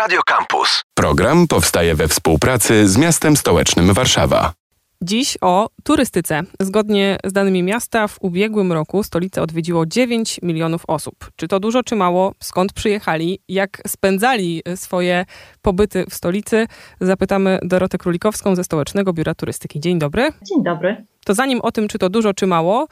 Radio Campus. Program powstaje we współpracy z miastem stołecznym Warszawa. Dziś o turystyce. Zgodnie z danymi miasta w ubiegłym roku stolicę odwiedziło 9 milionów osób. Czy to dużo, czy mało? Skąd przyjechali? Jak spędzali swoje pobyty w stolicy? Zapytamy Dorotę Królikowską ze Stołecznego Biura Turystyki. Dzień dobry. Dzień dobry. To zanim o tym, czy to dużo, czy mało,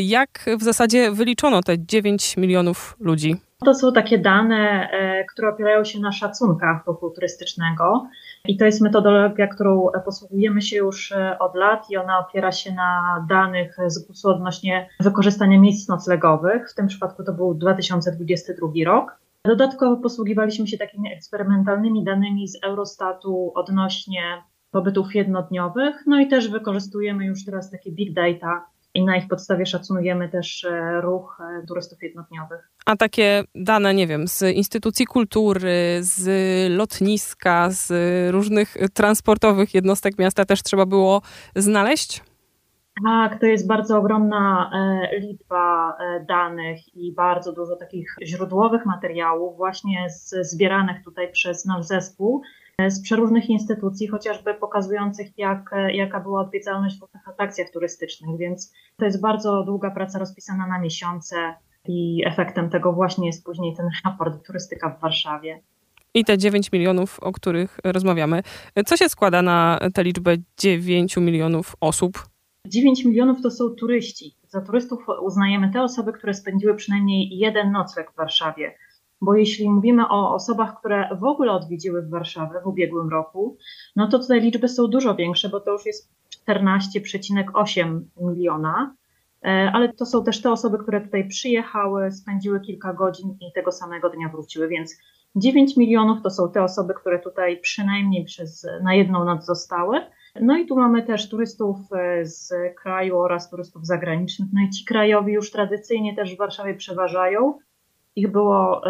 jak w zasadzie wyliczono te 9 milionów ludzi? To są takie dane, e, które opierają się na szacunkach ruchu turystycznego i to jest metodologia, którą posługujemy się już e, od lat i ona opiera się na danych z GUS-u odnośnie wykorzystania miejsc noclegowych. W tym przypadku to był 2022 rok. Dodatkowo posługiwaliśmy się takimi eksperymentalnymi danymi z Eurostatu odnośnie pobytów jednodniowych, no i też wykorzystujemy już teraz takie big data i na ich podstawie szacunujemy też e, ruch e, turystów jednodniowych. A takie dane, nie wiem, z instytucji kultury, z lotniska, z różnych transportowych jednostek miasta też trzeba było znaleźć? Tak, to jest bardzo ogromna e, liczba danych i bardzo dużo takich źródłowych materiałów, właśnie zbieranych tutaj przez nasz zespół z przeróżnych instytucji, chociażby pokazujących, jak, jaka była odwiedzalność w różnych atrakcjach turystycznych, więc to jest bardzo długa praca rozpisana na miesiące i efektem tego właśnie jest później ten raport Turystyka w Warszawie. I te 9 milionów, o których rozmawiamy. Co się składa na tę liczbę 9 milionów osób? 9 milionów to są turyści. Za turystów uznajemy te osoby, które spędziły przynajmniej jeden nocleg w Warszawie bo jeśli mówimy o osobach, które w ogóle odwiedziły w Warszawę w ubiegłym roku, no to tutaj liczby są dużo większe, bo to już jest 14,8 miliona. E, ale to są też te osoby, które tutaj przyjechały, spędziły kilka godzin i tego samego dnia wróciły, więc 9 milionów to są te osoby, które tutaj przynajmniej przez, na jedną noc zostały. No i tu mamy też turystów e, z kraju oraz turystów zagranicznych. No i ci krajowi już tradycyjnie też w Warszawie przeważają. Ich było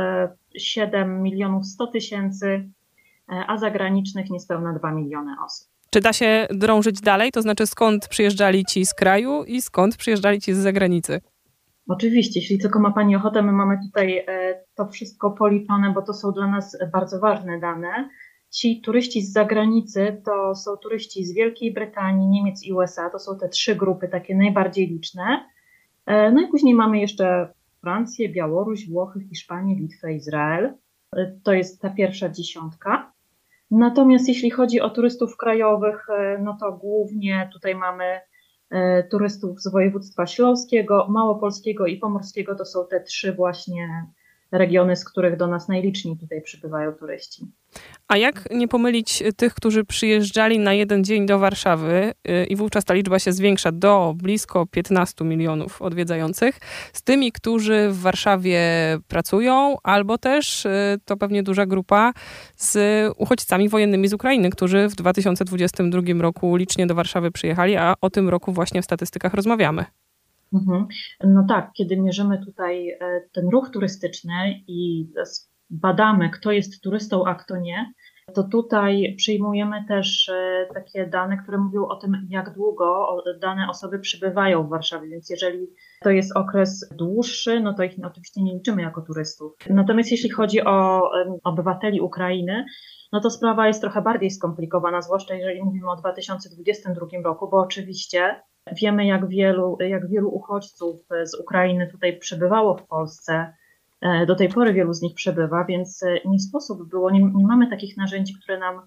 7 e, milionów 100 tysięcy, e, a zagranicznych niespełna 2 miliony osób. Czy da się drążyć dalej? To znaczy skąd przyjeżdżali ci z kraju i skąd przyjeżdżali ci z zagranicy? Oczywiście, jeśli tylko ma Pani ochotę, my mamy tutaj e, to wszystko policzone, bo to są dla nas bardzo ważne dane. Ci turyści z zagranicy to są turyści z Wielkiej Brytanii, Niemiec i USA. To są te trzy grupy takie najbardziej liczne. No i później mamy jeszcze Francję, Białoruś, Włochy, Hiszpanię, Litwę, Izrael. To jest ta pierwsza dziesiątka. Natomiast jeśli chodzi o turystów krajowych, e, no to głównie tutaj mamy e, turystów z województwa śląskiego, małopolskiego i pomorskiego. To są te trzy właśnie regiony, z których do nas najliczniej tutaj przybywają turyści. A jak nie pomylić tych, którzy przyjeżdżali na jeden dzień do Warszawy y, i wówczas ta liczba się zwiększa do blisko 15 milionów odwiedzających, z tymi, którzy w Warszawie pracują, albo też y, to pewnie duża grupa z uchodźcami wojennymi z Ukrainy, którzy w 2022 roku licznie do Warszawy przyjechali, a o tym roku właśnie w statystykach rozmawiamy. Mhm. No tak, kiedy mierzymy tutaj e, ten ruch turystyczny i badamy, kto jest turystą, a kto nie, to tutaj przyjmujemy też e, takie dane, które mówią o tym, jak długo dane osoby przybywają w Warszawie. Więc jeżeli to jest okres dłuższy, no to ich oczywiście nie liczymy jako turystów. Natomiast jeśli chodzi o obywateli Ukrainy, no to sprawa jest trochę bardziej skomplikowana, zwłaszcza jeżeli mówimy o 2022 roku, bo oczywiście Wiemy, jak wielu, jak wielu uchodźców z Ukrainy tutaj przebywało w Polsce. E, do tej pory wielu z nich przebywa, więc e, nie sposób było, nie, nie mamy takich narzędzi, które nam,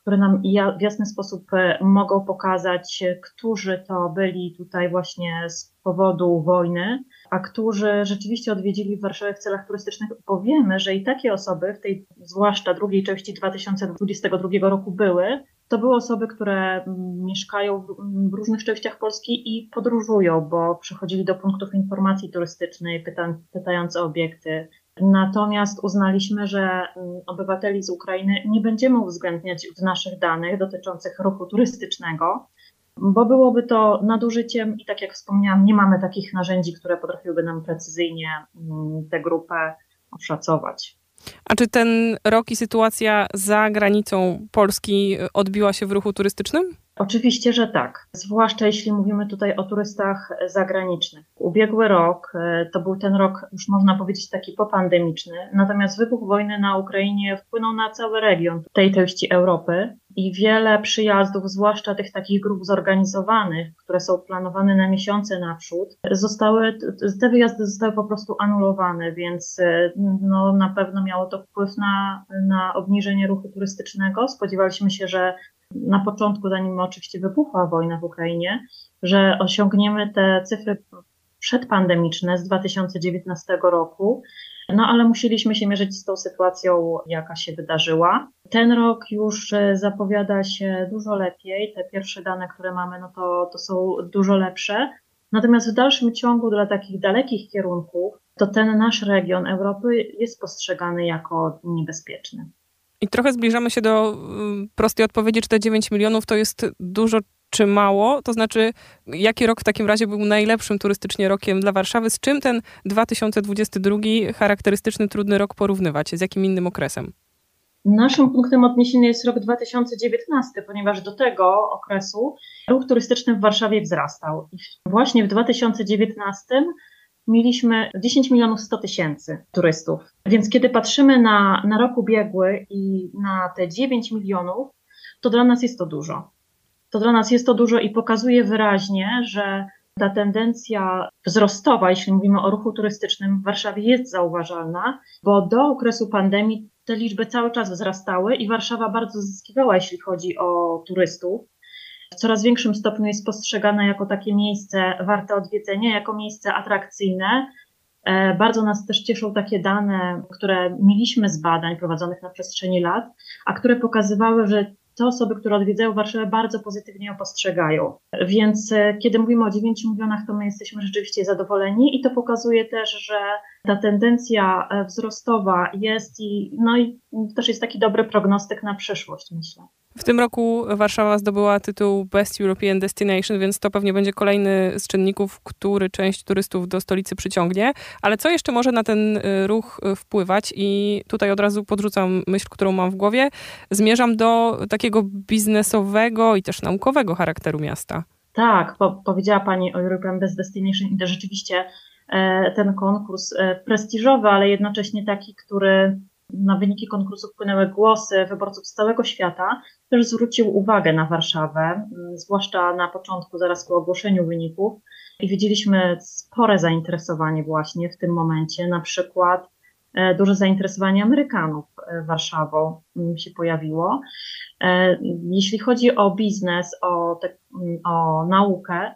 które nam w jasny sposób e, mogą pokazać, którzy to byli tutaj właśnie z powodu wojny, a którzy rzeczywiście odwiedzili w Warszawie w celach turystycznych, bo wiemy, że i takie osoby w tej zwłaszcza drugiej części 2022 roku były, to były osoby, które mieszkają w różnych częściach Polski i podróżują, bo przychodzili do punktów informacji turystycznej, pyta, pytając o obiekty. Natomiast uznaliśmy, że mm, obywateli z Ukrainy nie będziemy uwzględniać w naszych danych dotyczących ruchu turystycznego, bo byłoby to nadużyciem i tak jak wspomniałam, nie mamy takich narzędzi, które potrafiłyby nam precyzyjnie mm, tę grupę oszacować. A czy ten rok i sytuacja za granicą Polski odbiła się w ruchu turystycznym? Oczywiście, że tak. Zwłaszcza jeśli mówimy tutaj o turystach zagranicznych. Ubiegły rok e, to był ten rok, już można powiedzieć, taki popandemiczny, natomiast wybuch wojny na Ukrainie wpłynął na cały region tej części Europy i wiele przyjazdów, zwłaszcza tych takich grup zorganizowanych, które są planowane na miesiące naprzód, zostały, te wyjazdy zostały po prostu anulowane, więc e, no, na pewno miało to wpływ na, na obniżenie ruchu turystycznego. Spodziewaliśmy się, że na początku, zanim oczywiście wybuchła wojna w Ukrainie, że osiągniemy te cyfry przedpandemiczne z 2019 roku, no ale musieliśmy się mierzyć z tą sytuacją, jaka się wydarzyła. Ten rok już e, zapowiada się dużo lepiej. Te pierwsze dane, które mamy, no to, to są dużo lepsze. Natomiast w dalszym ciągu dla takich dalekich kierunków, to ten nasz region Europy jest postrzegany jako niebezpieczny. I trochę zbliżamy się do mm, prostej odpowiedzi, czy te 9 milionów to jest dużo czy mało? To znaczy, jaki rok w takim razie był najlepszym turystycznie rokiem dla Warszawy? Z czym ten 2022 charakterystyczny, trudny rok porównywać? Z jakim innym okresem? Naszym punktem odniesienia jest rok 2019, ponieważ do tego okresu ruch turystyczny w Warszawie wzrastał. I właśnie w 2019 mieliśmy 10 milionów 100 tysięcy turystów. Więc kiedy patrzymy na, na rok ubiegły i na te 9 milionów, to dla nas jest to dużo. To dla nas jest to dużo i pokazuje wyraźnie, że ta tendencja wzrostowa, jeśli mówimy o ruchu turystycznym w Warszawie, jest zauważalna, bo do okresu pandemii te liczby cały czas wzrastały i Warszawa bardzo zyskiwała, jeśli chodzi o turystów w coraz większym stopniu jest postrzegane jako takie miejsce warte odwiedzenia, jako miejsce atrakcyjne. E, bardzo nas też cieszą takie dane, które mieliśmy z badań prowadzonych na przestrzeni lat, a które pokazywały, że te osoby, które odwiedzają Warszawę, bardzo pozytywnie ją postrzegają. Więc e, kiedy mówimy o 9 milionach, to my jesteśmy rzeczywiście zadowoleni i to pokazuje też, że ta tendencja e, wzrostowa jest i, no i też jest taki dobry prognostyk na przyszłość, myślę. W tym roku Warszawa zdobyła tytuł Best European Destination, więc to pewnie będzie kolejny z czynników, który część turystów do stolicy przyciągnie. Ale co jeszcze może na ten y, ruch y, wpływać? I tutaj od razu podrzucam myśl, którą mam w głowie. Zmierzam do takiego biznesowego i też naukowego charakteru miasta. Tak, po, powiedziała Pani o European Best Destination i to rzeczywiście e, ten konkurs e, prestiżowy, ale jednocześnie taki, który na wyniki konkursu wpłynęły głosy wyborców z całego świata, też zwrócił uwagę na Warszawę, mm, zwłaszcza na początku, zaraz po ogłoszeniu wyników. I widzieliśmy spore zainteresowanie właśnie w tym momencie, na przykład e, duże zainteresowanie Amerykanów e, Warszawą mm, się pojawiło. E, jeśli chodzi o biznes, o, te, mm, o naukę,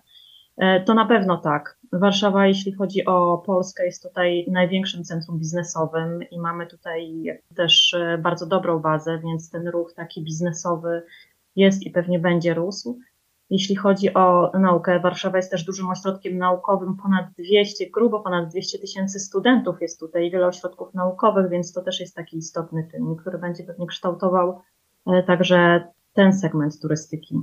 to na pewno tak. Warszawa, jeśli chodzi o Polskę, jest tutaj największym centrum biznesowym i mamy tutaj też e, bardzo dobrą bazę, więc ten ruch taki biznesowy jest i pewnie będzie rósł. Jeśli chodzi o naukę, Warszawa jest też dużym ośrodkiem naukowym, ponad 200, grubo ponad 200 tysięcy studentów jest tutaj, wiele ośrodków naukowych, więc to też jest taki istotny czynnik, który będzie pewnie kształtował e, także ten segment turystyki.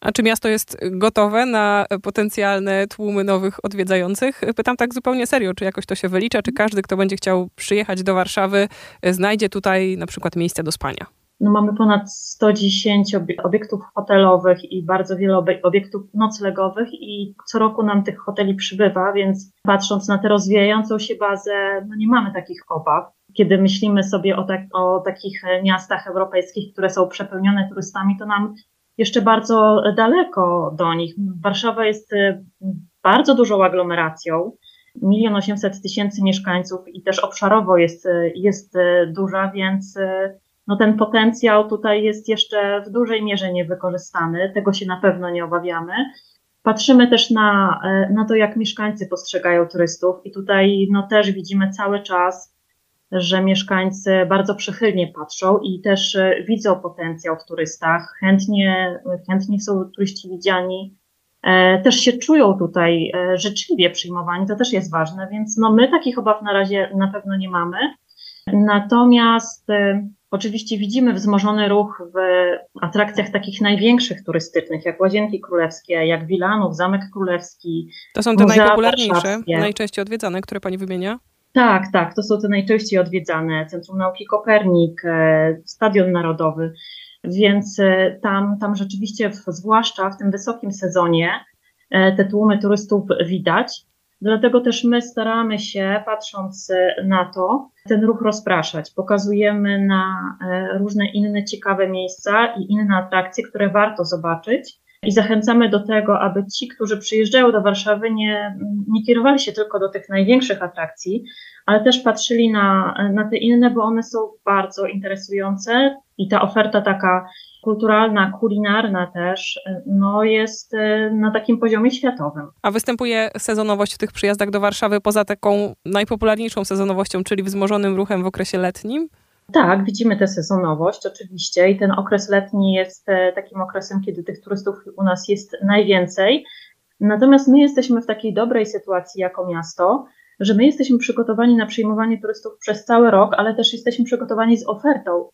A czy miasto jest gotowe na potencjalne tłumy nowych odwiedzających? Pytam tak zupełnie serio, czy jakoś to się wylicza, czy każdy, kto będzie chciał przyjechać do Warszawy, znajdzie tutaj na przykład miejsca do spania? No mamy ponad 110 obiektów hotelowych i bardzo wiele obiektów noclegowych i co roku nam tych hoteli przybywa, więc patrząc na tę rozwijającą się bazę, no nie mamy takich obaw. Kiedy myślimy sobie o, tak, o takich miastach europejskich, które są przepełnione turystami, to nam jeszcze bardzo daleko do nich. Warszawa jest y, bardzo dużą aglomeracją, milion osiemset tysięcy mieszkańców i też obszarowo jest, y, jest y, duża, więc no ten potencjał tutaj jest jeszcze w dużej mierze niewykorzystany. Tego się na pewno nie obawiamy. Patrzymy też na, na to, jak mieszkańcy postrzegają turystów, i tutaj no, też widzimy cały czas że mieszkańcy bardzo przychylnie patrzą i też e, widzą potencjał w turystach, chętnie, chętnie są turyści widziani, e, też się czują tutaj e, życzliwie przyjmowani, to też jest ważne, więc no my takich obaw na razie na pewno nie mamy. Natomiast oczywiście widzimy wzmożony ruch w atrakcjach takich największych turystycznych, jak Łazienki Królewskie, jak Wilanów, Zamek Królewski. To są te najpopularniejsze, najczęściej odwiedzane, które pani wymienia? Tak, tak, to są te najczęściej odwiedzane. Centrum Nauki Kopernik, e, Stadion Narodowy. Więc tam, tam rzeczywiście, zwłaszcza w tym wysokim sezonie, te tłumy turystów widać. Dlatego też my staramy się, patrząc na to, ten ruch rozpraszać. Pokazujemy na różne inne ciekawe miejsca i inne atrakcje, które warto zobaczyć. I zachęcamy do tego, aby ci, którzy przyjeżdżają do Warszawy, nie, nie kierowali się tylko do tych największych atrakcji, ale też patrzyli na, na te inne, bo one są bardzo interesujące i ta oferta taka kulturalna, kulinarna też, no jest e, na takim poziomie światowym. A występuje sezonowość w tych przyjazdach do Warszawy poza taką najpopularniejszą sezonowością, czyli wzmożonym ruchem w okresie letnim? Tak, widzimy tę sezonowość oczywiście i ten okres letni jest e, takim okresem, kiedy tych turystów u nas jest najwięcej. Natomiast my jesteśmy w takiej dobrej sytuacji jako miasto, że my jesteśmy przygotowani na przyjmowanie turystów przez cały rok, ale też jesteśmy przygotowani z ofertą,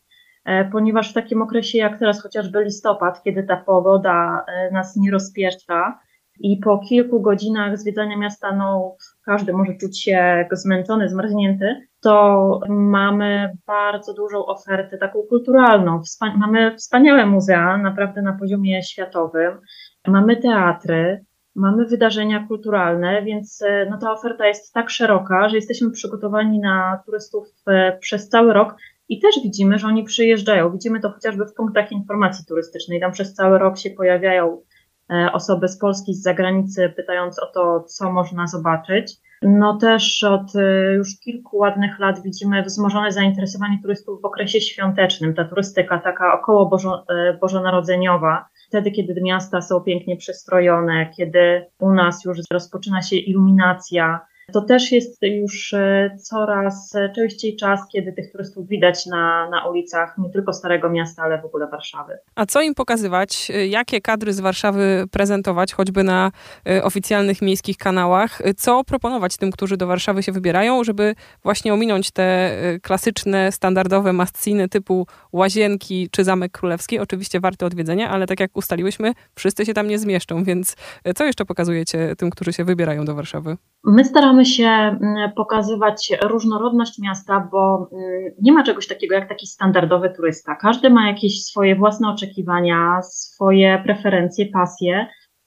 e, ponieważ w takim okresie jak teraz chociażby listopad, kiedy ta pogoda e, nas nie rozpieszcza, i po kilku godzinach zwiedzania miasta, no każdy może czuć się zmęczony, zmarznięty, to mamy bardzo dużą ofertę taką kulturalną. Mamy wspaniałe muzea, naprawdę na poziomie światowym. Mamy teatry, mamy wydarzenia kulturalne, więc e, no, ta oferta jest tak szeroka, że jesteśmy przygotowani na turystów e, przez cały rok i też widzimy, że oni przyjeżdżają. Widzimy to chociażby w punktach informacji turystycznej. Tam przez cały rok się pojawiają E, osoby z Polski, z zagranicy, pytając o to, co można zobaczyć. No też od e, już kilku ładnych lat widzimy wzmożone zainteresowanie turystów w okresie świątecznym. Ta turystyka taka około bożo, e, bożonarodzeniowa, wtedy kiedy miasta są pięknie przystrojone, kiedy u nas już rozpoczyna się iluminacja, to też jest już e, coraz częściej czas, kiedy tych turystów widać na, na ulicach nie tylko Starego Miasta, ale w ogóle Warszawy. A co im pokazywać? Jakie kadry z Warszawy prezentować, choćby na e, oficjalnych miejskich kanałach? Co proponować tym, którzy do Warszawy się wybierają, żeby właśnie ominąć te e, klasyczne, standardowe masciny typu Łazienki czy Zamek Królewski? Oczywiście warte odwiedzenia, ale tak jak ustaliłyśmy, wszyscy się tam nie zmieszczą, więc co jeszcze pokazujecie tym, którzy się wybierają do Warszawy? My staramy się mm, pokazywać różnorodność miasta, bo mm, nie ma czegoś takiego jak taki standardowy turysta. Każdy ma jakieś swoje własne oczekiwania, swoje preferencje, pasje,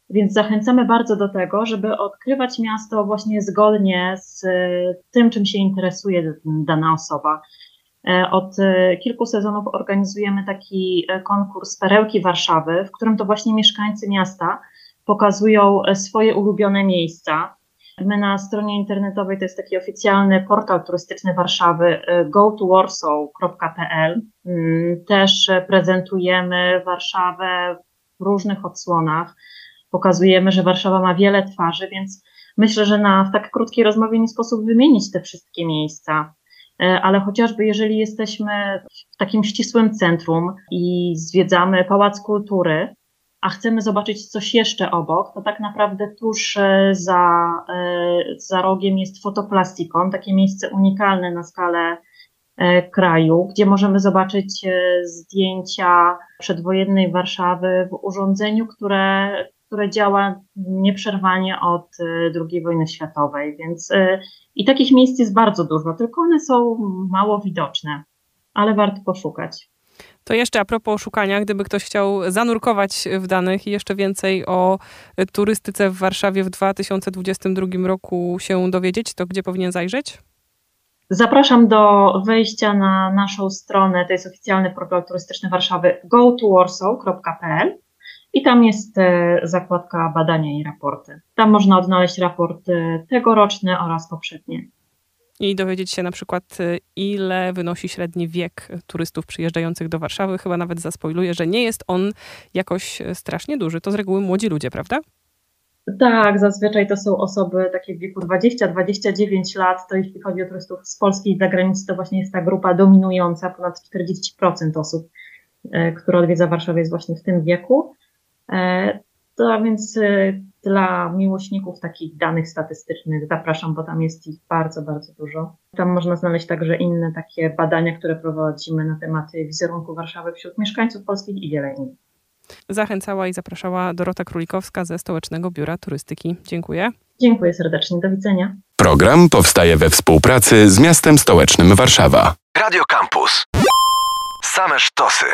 więc zachęcamy bardzo do tego, żeby odkrywać miasto właśnie zgodnie z tym, czym się interesuje dana osoba. E, od e, kilku sezonów organizujemy taki e, konkurs Perełki Warszawy, w którym to właśnie mieszkańcy miasta pokazują swoje ulubione miejsca. My na stronie internetowej, to jest taki oficjalny portal turystyczny Warszawy, y, gotowarsaw.pl. Mm, też prezentujemy Warszawę w różnych odsłonach. Pokazujemy, że Warszawa ma wiele twarzy, więc myślę, że na, w tak krótkiej rozmowie nie sposób wymienić te wszystkie miejsca. Y, ale chociażby jeżeli jesteśmy w takim ścisłym centrum i zwiedzamy Pałac Kultury, a chcemy zobaczyć coś jeszcze obok, to tak naprawdę tuż e, za, e, za rogiem jest fotoplastikon, takie miejsce unikalne na skalę e, kraju, gdzie możemy zobaczyć zdjęcia przedwojennej Warszawy w urządzeniu, które, które działa nieprzerwanie od II wojny światowej. Więc i takich miejsc jest bardzo dużo, tylko one są mało widoczne, ale warto poszukać. To jeszcze a propos szukania, gdyby ktoś chciał zanurkować w danych i jeszcze więcej o turystyce w Warszawie w 2022 roku się dowiedzieć, to gdzie powinien zajrzeć? Zapraszam do wejścia na naszą stronę, to jest oficjalny portal turystyczny Warszawy gotowarsaw.pl i tam jest e, zakładka badania i raporty. Tam można odnaleźć raport tegoroczny oraz poprzednie i dowiedzieć się na przykład, y, ile wynosi średni wiek turystów przyjeżdżających do Warszawy. Chyba nawet zaspoiluję, że nie jest on jakoś y, strasznie duży. To z reguły młodzi ludzie, prawda? Tak, zazwyczaj to są osoby takie w wieku 20-29 lat. To jeśli chodzi o turystów z Polski i zagranicy, to właśnie jest ta grupa dominująca. Ponad 40% osób, y, które odwiedza Warszawę jest właśnie w tym wieku. To a więc dla miłośników takich danych statystycznych zapraszam, bo tam jest ich bardzo, bardzo dużo. Tam można znaleźć także inne takie badania, które prowadzimy na tematy wizerunku Warszawy wśród mieszkańców polskich i wiele innych. Zachęcała i zapraszała Dorota Królikowska ze Stołecznego Biura Turystyki. Dziękuję. Dziękuję serdecznie. Do widzenia. Program powstaje we współpracy z miastem stołecznym Warszawa. Radio Campus. Same sztosy.